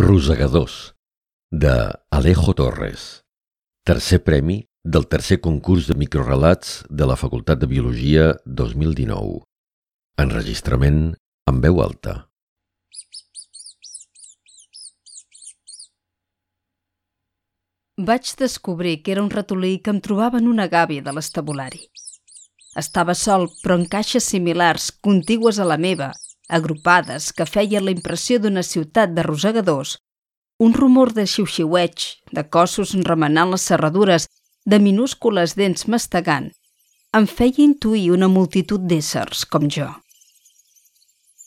Rosegadors, de Alejo Torres. Tercer premi del tercer concurs de microrelats de la Facultat de Biologia 2019. Enregistrament en veu alta. Vaig descobrir que era un ratolí que em trobava en una gàbia de l'estabulari. Estava sol, però en caixes similars, contigües a la meva, agrupades que feien la impressió d'una ciutat de rosegadors, un rumor de xiu-xiueig, de cossos remenant les serradures, de minúscules dents mastegant, em feia intuir una multitud d'éssers com jo.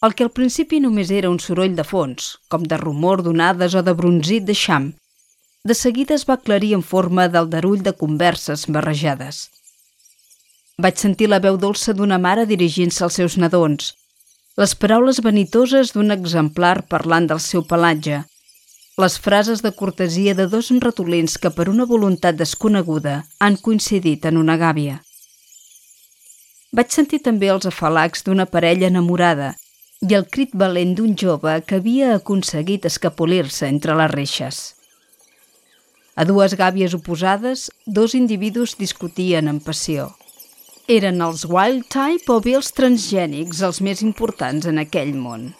El que al principi només era un soroll de fons, com de rumor d'onades o de bronzit de xam, de seguida es va aclarir en forma d'aldarull de converses barrejades. Vaig sentir la veu dolça d'una mare dirigint-se als seus nadons, les paraules vanitoses d'un exemplar parlant del seu pelatge, les frases de cortesia de dos ratolins que per una voluntat desconeguda han coincidit en una gàbia. Vaig sentir també els afalacs d'una parella enamorada i el crit valent d'un jove que havia aconseguit escapolir-se entre les reixes. A dues gàbies oposades, dos individus discutien amb passió. Eren els wild type o bé els transgènics els més importants en aquell món.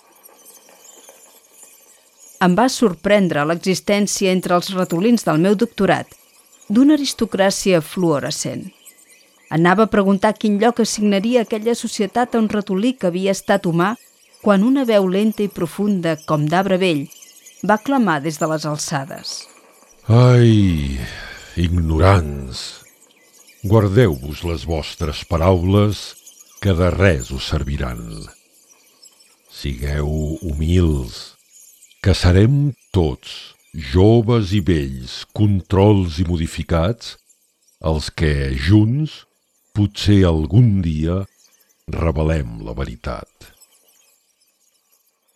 Em va sorprendre l'existència entre els ratolins del meu doctorat d'una aristocràcia fluorescent. Anava a preguntar quin lloc assignaria aquella societat a un ratolí que havia estat humà quan una veu lenta i profunda, com d'arbre vell, va clamar des de les alçades. Ai, ignorants! Guardeu-vos les vostres paraules, que de res us serviran. Sigueu humils, que serem tots, joves i vells, controls i modificats, els que, junts, potser algun dia revelem la veritat.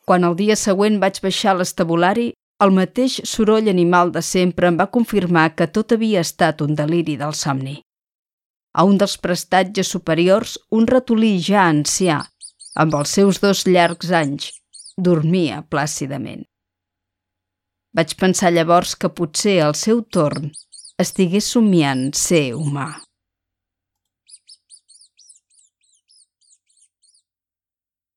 Quan el dia següent vaig baixar l'estabulari, el mateix soroll animal de sempre em va confirmar que tot havia estat un deliri del somni. A un dels prestatges superiors, un ratolí ja ancià, amb els seus dos llargs anys, dormia plàcidament. Vaig pensar llavors que potser al seu torn estigués somiant ser humà.